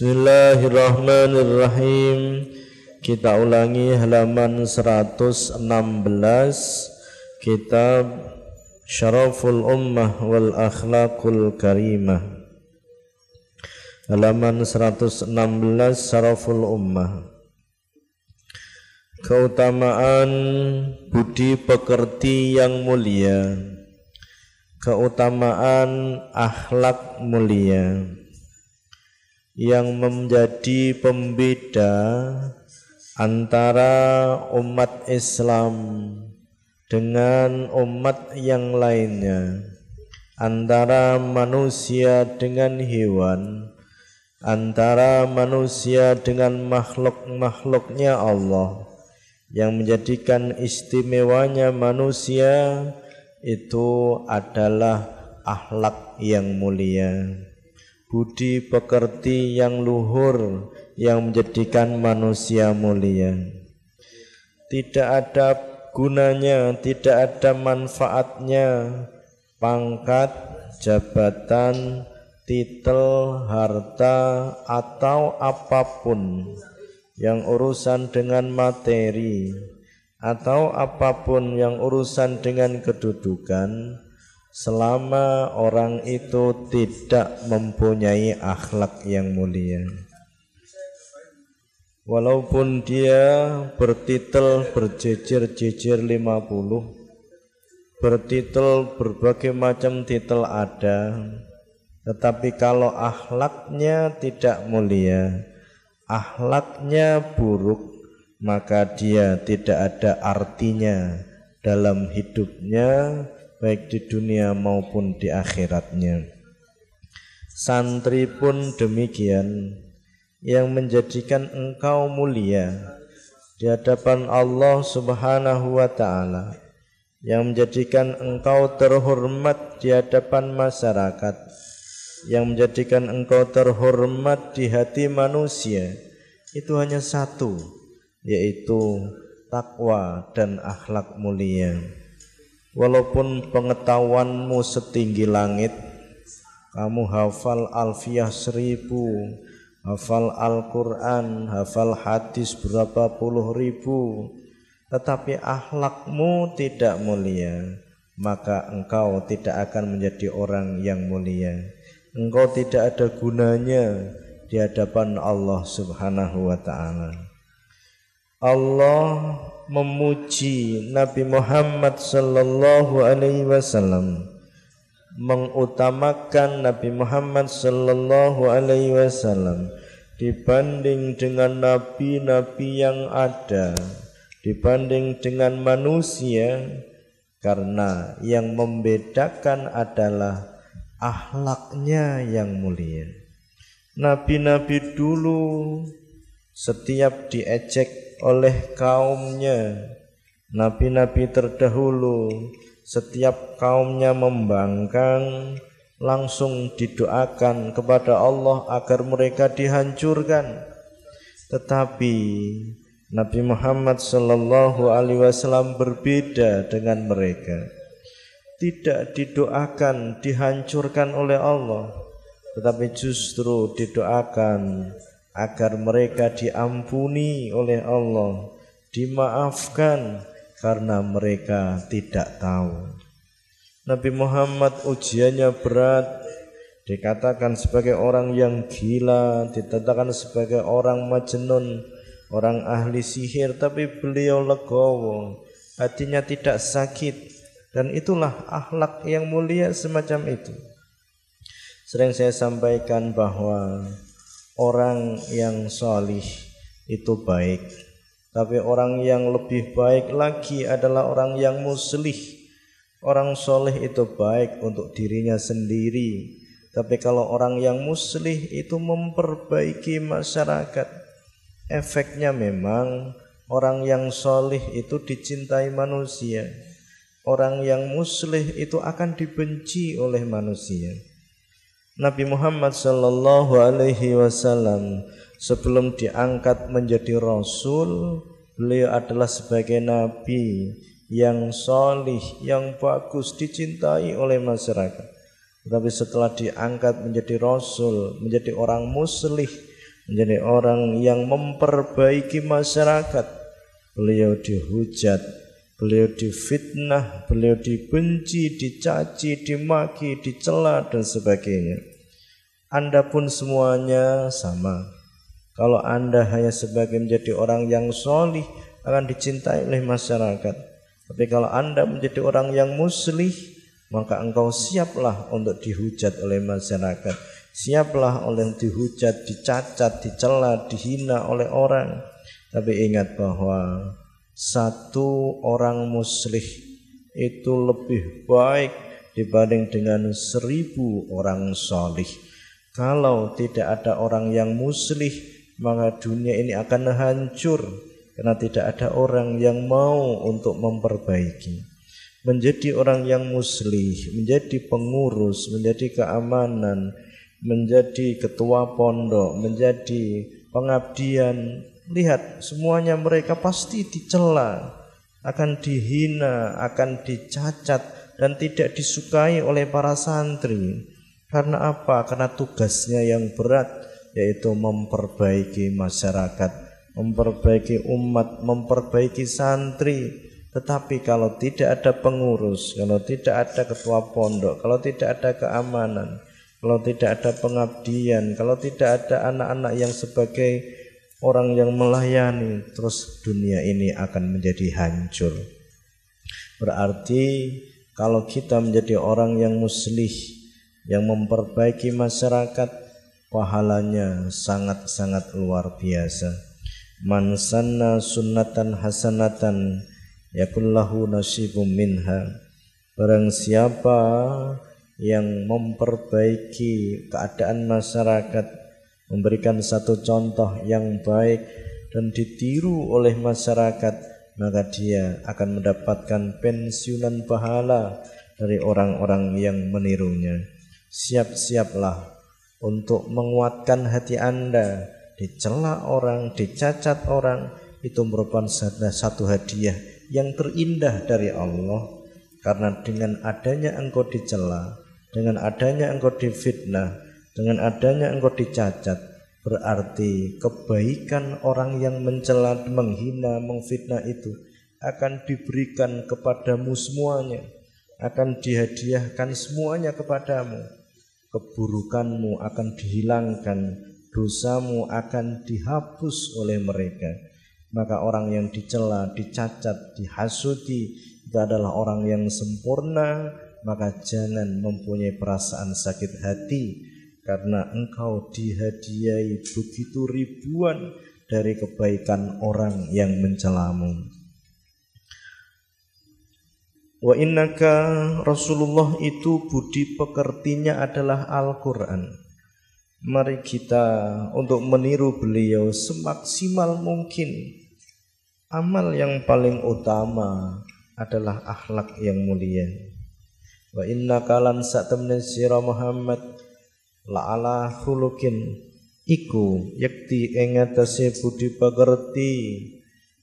Bismillahirrahmanirrahim. Kita ulangi halaman 116 kitab Syaraful Ummah wal Akhlaqul Karimah. Halaman 116 Syaraful Ummah. Keutamaan budi pekerti yang mulia. Keutamaan akhlak mulia yang menjadi pembeda antara umat Islam dengan umat yang lainnya, antara manusia dengan hewan, antara manusia dengan makhluk-makhluknya Allah, yang menjadikan istimewanya manusia itu adalah akhlak yang mulia budi pekerti yang luhur yang menjadikan manusia mulia. Tidak ada gunanya, tidak ada manfaatnya pangkat, jabatan, titel, harta atau apa pun yang urusan dengan materi atau apa pun yang urusan dengan kedudukan selama orang itu tidak mempunyai akhlak yang mulia. Walaupun dia bertitel berjejer-jejer 50, bertitel berbagai macam titel ada, tetapi kalau akhlaknya tidak mulia, akhlaknya buruk, maka dia tidak ada artinya dalam hidupnya baik di dunia maupun di akhiratnya. Santri pun demikian. Yang menjadikan engkau mulia di hadapan Allah Subhanahu wa taala. Yang menjadikan engkau terhormat di hadapan masyarakat. Yang menjadikan engkau terhormat di hati manusia. Itu hanya satu yaitu takwa dan akhlak mulia walaupun pengetahuanmu setinggi langit kamu hafal alfiah seribu hafal Al-Quran hafal hadis berapa puluh ribu tetapi akhlakmu tidak mulia maka engkau tidak akan menjadi orang yang mulia. Engkau tidak ada gunanya di hadapan Allah subhanahu wa ta'ala. Allah memuji Nabi Muhammad sallallahu alaihi wasallam mengutamakan Nabi Muhammad sallallahu alaihi wasallam dibanding dengan nabi-nabi yang ada dibanding dengan manusia karena yang membedakan adalah akhlaknya yang mulia. Nabi-nabi dulu setiap diejek oleh kaumnya. Nabi-nabi terdahulu setiap kaumnya membangkang langsung didoakan kepada Allah agar mereka dihancurkan. Tetapi Nabi Muhammad sallallahu alaihi wasallam berbeda dengan mereka. Tidak didoakan dihancurkan oleh Allah tetapi justru didoakan agar mereka diampuni oleh Allah, dimaafkan karena mereka tidak tahu. Nabi Muhammad ujiannya berat, dikatakan sebagai orang yang gila, dikatakan sebagai orang majnun, orang ahli sihir, tapi beliau legowo, hatinya tidak sakit, dan itulah akhlak yang mulia semacam itu. Sering saya sampaikan bahwa orang yang salih itu baik. Tapi orang yang lebih baik lagi adalah orang yang muslih. Orang soleh itu baik untuk dirinya sendiri. Tapi kalau orang yang muslih itu memperbaiki masyarakat efeknya memang orang yang soleh itu dicintai manusia. Orang yang muslih itu akan dibenci oleh manusia Nabi Muhammad sallallahu alaihi wasallam sebelum diangkat menjadi rasul, beliau adalah sebagai nabi yang solih, yang bagus, dicintai oleh masyarakat. Tapi setelah diangkat menjadi rasul, menjadi orang muslih, menjadi orang yang memperbaiki masyarakat. Beliau dihujat, beliau difitnah, beliau dibenci, dicaci, dimaki, dicela dan sebagainya. Anda pun semuanya sama. Kalau Anda hanya sebagai menjadi orang yang solih akan dicintai oleh masyarakat. Tapi kalau Anda menjadi orang yang muslih, maka engkau siaplah untuk dihujat oleh masyarakat Siaplah oleh dihujat, dicacat, dicela, dihina oleh orang. Tapi ingat bahwa satu orang muslih itu lebih baik dibanding dengan seribu orang solih. Kalau tidak ada orang yang muslih, maka dunia ini akan hancur karena tidak ada orang yang mau untuk memperbaiki. Menjadi orang yang muslih, menjadi pengurus, menjadi keamanan, menjadi ketua pondok, menjadi pengabdian. Lihat, semuanya mereka pasti dicela, akan dihina, akan dicacat dan tidak disukai oleh para santri. Karena apa? Karena tugasnya yang berat yaitu memperbaiki masyarakat, memperbaiki umat, memperbaiki santri. Tetapi kalau tidak ada pengurus, kalau tidak ada ketua pondok, kalau tidak ada keamanan, kalau tidak ada pengabdian, kalau tidak ada anak-anak yang sebagai orang yang melayani, terus dunia ini akan menjadi hancur. Berarti kalau kita menjadi orang yang muslih, yang memperbaiki masyarakat, pahalanya sangat-sangat luar biasa. Man sanna sunnatan hasanatan yakullahu nasibum minha. Barang siapa yang memperbaiki keadaan masyarakat, memberikan satu contoh yang baik dan ditiru oleh masyarakat, maka dia akan mendapatkan pensiunan pahala dari orang-orang yang menirunya. Siap-siaplah untuk menguatkan hati Anda, dicela orang, dicacat orang, itu merupakan satu hadiah yang terindah dari Allah karena dengan adanya engkau dicela dengan adanya engkau difitnah, dengan adanya engkau dicacat, berarti kebaikan orang yang mencela, menghina, mengfitnah itu akan diberikan kepadamu semuanya, akan dihadiahkan semuanya kepadamu. Keburukanmu akan dihilangkan, dosamu akan dihapus oleh mereka. Maka orang yang dicela, dicacat, dihasuti itu adalah orang yang sempurna, maka jangan mempunyai perasaan sakit hati karena engkau dihadiahi begitu ribuan dari kebaikan orang yang mencelamu. Wa innaka Rasulullah itu budi pekertinya adalah Al-Quran. Mari kita untuk meniru beliau semaksimal mungkin. Amal yang paling utama adalah akhlak yang mulia wa inna kalan satamne sira Muhammad la ala khulukin iku yakti ing atase budi pagerti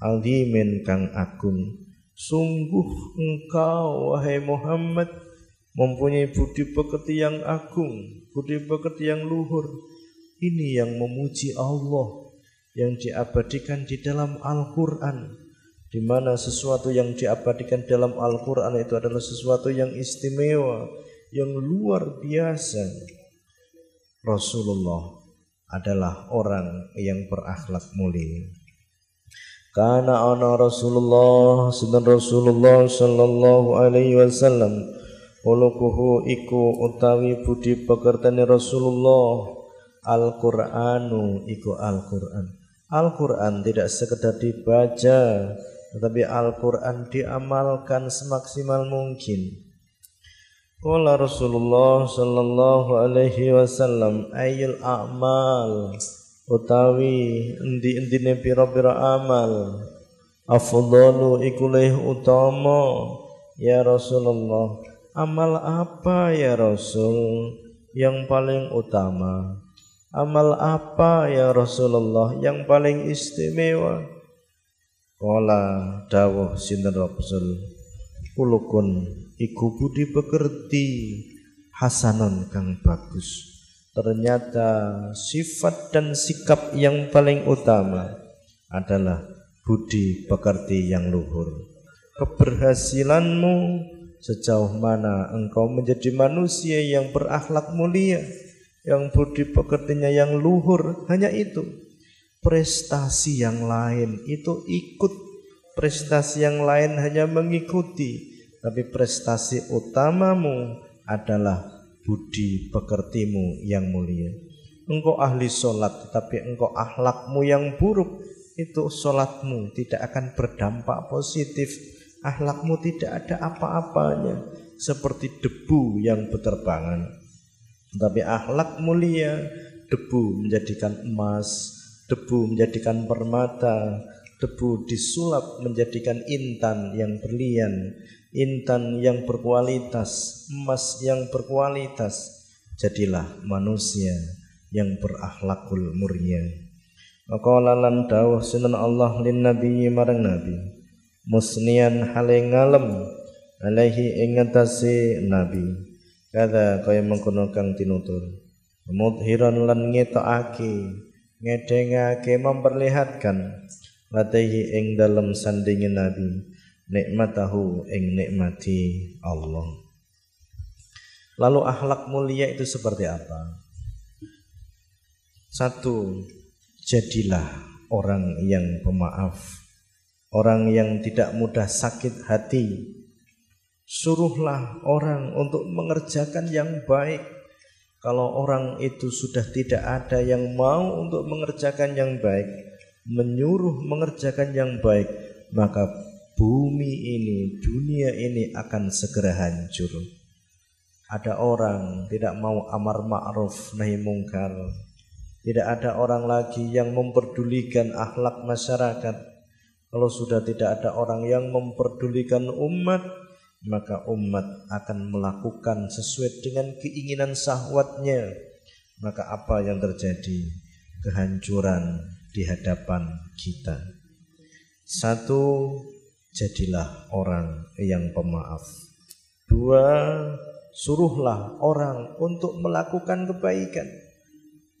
aldimin kang agung. Sungguh engkau wahai Muhammad mempunyai budi pekerti yang agung budi pekerti yang luhur. Ini yang memuji Allah yang diabadikan di dalam Al-Qur'an. Di mana sesuatu yang diabadikan dalam Al-Quran itu adalah sesuatu yang istimewa, yang luar biasa. Rasulullah adalah orang yang berakhlak mulia. Karena ana Rasulullah sunan Rasulullah sallallahu alaihi wasallam Ulukuhu iku utawi budi pekertane Rasulullah Al-Qur'anu iku Al-Qur'an Al-Qur'an tidak sekedar dibaca tetapi Al-Quran diamalkan semaksimal mungkin. Qala Rasulullah sallallahu alaihi wasallam ayil a'mal? Utawi endi-endine pira-pira amal? Afdalu iku utama ya Rasulullah amal apa ya Rasul yang paling utama? Amal apa ya Rasulullah yang paling istimewa? Kala dawuh sinten Rasul kulukun iku budi pekerti hasanon kang bagus ternyata sifat dan sikap yang paling utama adalah budi pekerti yang luhur. Keberhasilanmu sejauh mana engkau menjadi manusia yang berakhlak mulia, yang budi pekertinya yang luhur, hanya itu. Prestasi yang lain itu ikut, prestasi yang lain hanya mengikuti, tapi prestasi utamamu adalah budi pekertimu yang mulia. Engkau ahli solat, tetapi engkau akhlakmu yang buruk, itu solatmu tidak akan berdampak positif Akhlakmu tidak ada apa-apanya Seperti debu yang berterbangan Tapi akhlak mulia Debu menjadikan emas Debu menjadikan permata Debu disulap menjadikan intan yang berlian Intan yang berkualitas Emas yang berkualitas Jadilah manusia yang berakhlakul mulia Maqala lan dawuh sunan Allah lin nabi marang nabi musnian hale ngalem alaihi ing nabi. Kada kaya mengkono kang tinutur mudhiran lan ngetokake ngedengake memperlihatkan latihi ing dalam sandingin nabi nikmatahu ing nikmati Allah lalu akhlak mulia itu seperti apa satu jadilah orang yang pemaaf, orang yang tidak mudah sakit hati. Suruhlah orang untuk mengerjakan yang baik. Kalau orang itu sudah tidak ada yang mau untuk mengerjakan yang baik, menyuruh mengerjakan yang baik, maka bumi ini, dunia ini akan segera hancur. Ada orang tidak mau amar ma'ruf nahi mungkar, tidak ada orang lagi yang memperdulikan akhlak masyarakat. Kalau sudah tidak ada orang yang memperdulikan umat, maka umat akan melakukan sesuai dengan keinginan sahwatnya. Maka apa yang terjadi? Kehancuran di hadapan kita. Satu, jadilah orang yang pemaaf. Dua, suruhlah orang untuk melakukan kebaikan.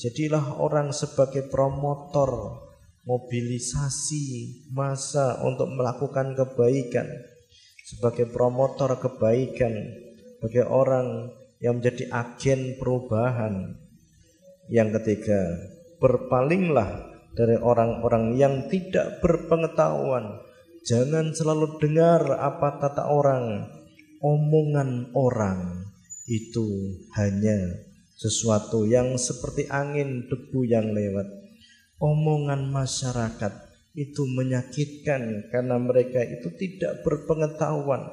Jadilah orang sebagai promotor mobilisasi masa untuk melakukan kebaikan sebagai promotor kebaikan sebagai orang yang menjadi agen perubahan yang ketiga berpalinglah dari orang-orang yang tidak berpengetahuan jangan selalu dengar apa kata orang. Omongan orang itu hanya sesuatu yang seperti angin debu yang lewat. Omongan masyarakat itu menyakitkan karena mereka itu tidak berpengetahuan,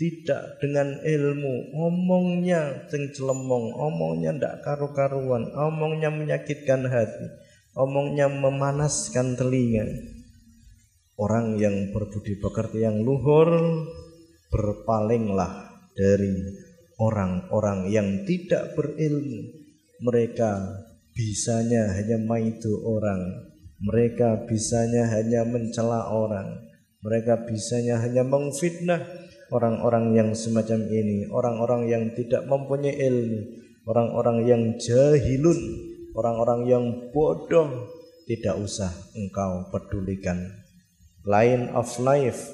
tidak dengan ilmu, omongnya ceng celemong, omongnya ndak karu-karuan, omongnya menyakitkan hati, omongnya memanaskan telinga. Orang yang berbudi pekerti yang luhur berpalinglah dari orang-orang yang tidak berilmu. Mereka bisanya hanya maidu orang. Mereka bisanya hanya mencela orang. Mereka bisanya hanya mengfitnah orang-orang yang semacam ini. Orang-orang yang tidak mempunyai ilmu. Orang-orang yang jahilun orang-orang yang bodoh tidak usah engkau pedulikan. Line of life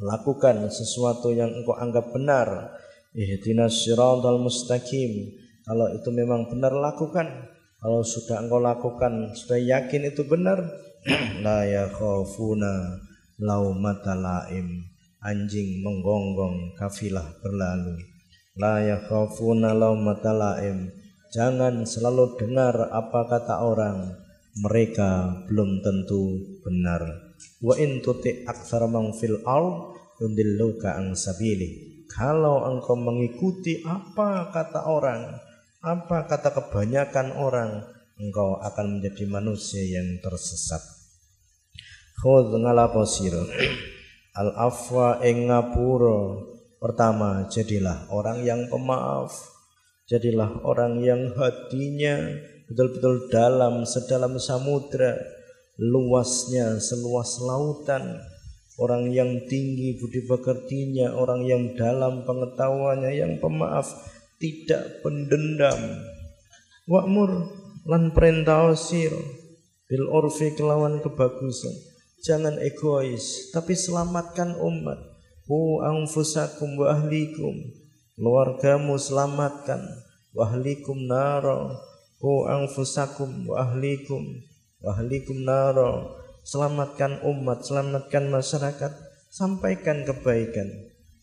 lakukan sesuatu yang engkau anggap benar. Ihdinas siratal mustaqim. Kalau itu memang benar lakukan. Kalau sudah engkau lakukan sudah yakin itu benar la yakhafuna laumata laim. Anjing menggonggong kafilah berlalu. La yakhafuna laumata laim jangan selalu dengar apa kata orang mereka belum tentu benar wa in tuti aktsara man fil ard yudilluka sabili kalau engkau mengikuti apa kata orang, apa kata kebanyakan orang, engkau akan menjadi manusia yang tersesat. Khudh ngalapo Al afwa ing. Pertama, jadilah orang yang pemaaf. Jadilah orang yang hatinya betul-betul dalam sedalam samudra, luasnya seluas lautan. Orang yang tinggi budi pekertinya, orang yang dalam pengetahuannya, yang pemaaf, tidak pendendam, wa'mur lan perintah sira bil urfi kelawan kebagusan. Jangan egois tapi selamatkan umat. Hu anfusakum wa ahlikum keluargamu selamatkan. Wa ahlikum nara. Hu anfusakum wa ahlikum wa ahlikum nara. Selamatkan umat selamatkan masyarakat. Sampaikan kebaikan.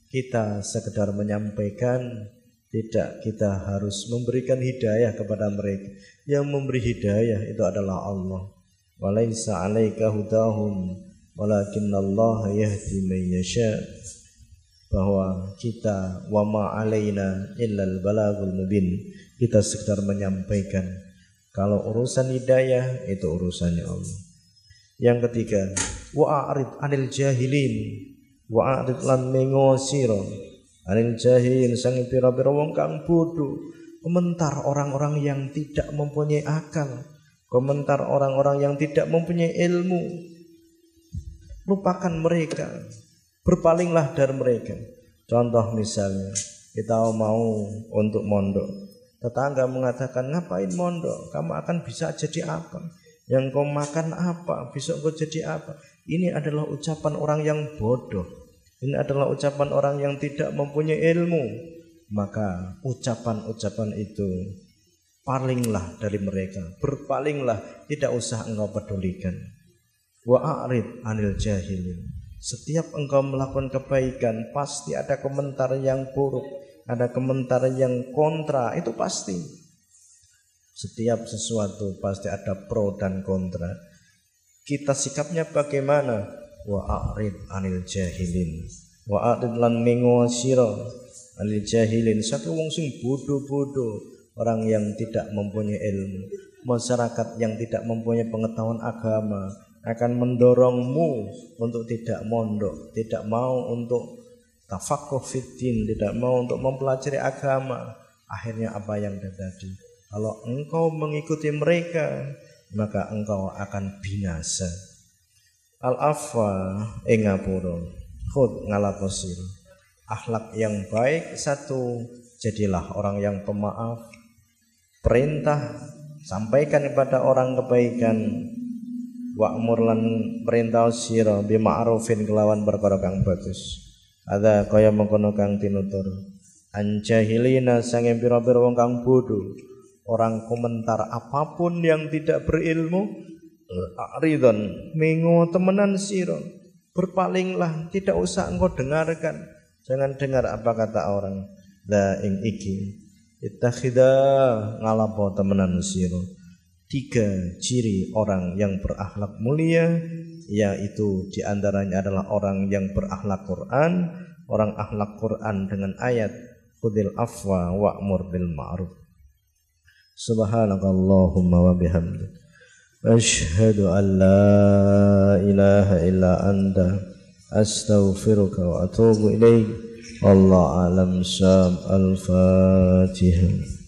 Kita sekedar menyampaikan tidak kita harus memberikan hidayah kepada mereka. Yang memberi hidayah itu adalah Allah. Walaysa 'alaika hudahum Allah yahdi man yasha bahwa kita wa ma alaina illal balagul mubin. Kita sekedar menyampaikan kalau urusan hidayah itu urusannya Allah. Yang ketiga wa a'rid anil jahilin. Wa a'rid lan mengosiro. Anil jahilin sang wong kang bodoh. Komentar orang-orang yang tidak mempunyai akal. Komentar orang-orang yang tidak mempunyai ilmu. Lupakan mereka. Berpalinglah dari mereka. Contoh misalnya, kita mau untuk mondok. Tetangga mengatakan, ngapain mondok? Kamu akan bisa jadi apa? Yang kau makan apa? Besok kau jadi apa? Ini adalah ucapan orang yang bodoh. Ini adalah ucapan orang yang tidak mempunyai ilmu. Maka ucapan-ucapan itu palinglah dari mereka, berpalinglah, tidak usah engkau pedulikan. Wa a'rid anil jahilin. Setiap engkau melakukan kebaikan, pasti ada komentar yang buruk, ada komentar yang kontra, itu pasti. Setiap sesuatu pasti ada pro dan kontra. Kita sikapnya bagaimana? Wa a'rid anil jahilin. Wa a'rid lan mengwasira anil jahilin. Satu wong sing bodoh-bodoh orang yang tidak mempunyai ilmu, masyarakat yang tidak mempunyai pengetahuan agama akan mendorongmu untuk tidak mondok, tidak mau untuk tafakuh fitin, tidak mau untuk mempelajari agama. Akhirnya apa yang terjadi? Kalau engkau mengikuti mereka, maka engkau akan binasa. Al-afwa ingapura khud ngalakosir akhlak yang baik satu jadilah orang yang pemaaf perintah sampaikan kepada orang kebaikan wa'mur lan perintah sira bi ma'rufin kelawan perkara kang bagus. Ada kaya mengkono kang tinutur. Anjahilina sange pira-pira wong kang bodoh orang komentar apa pun yang tidak berilmu ridon mengo temenan sira. Berpalinglah tidak usah engkau dengarkan. Jangan dengar apa kata orang. La ing iki. Ittakhidha ngalapo temenan siro Tiga ciri orang yang berakhlak mulia Yaitu di antaranya adalah orang yang berakhlak Quran Orang akhlak Quran dengan ayat Khudil afwa wa'mur bil ma'ruf. Subhanakallahumma wa bihamdi Ashhadu an la ilaha illa anta Astaghfiruka wa atubu ilaih Allah alam sam al-fatihah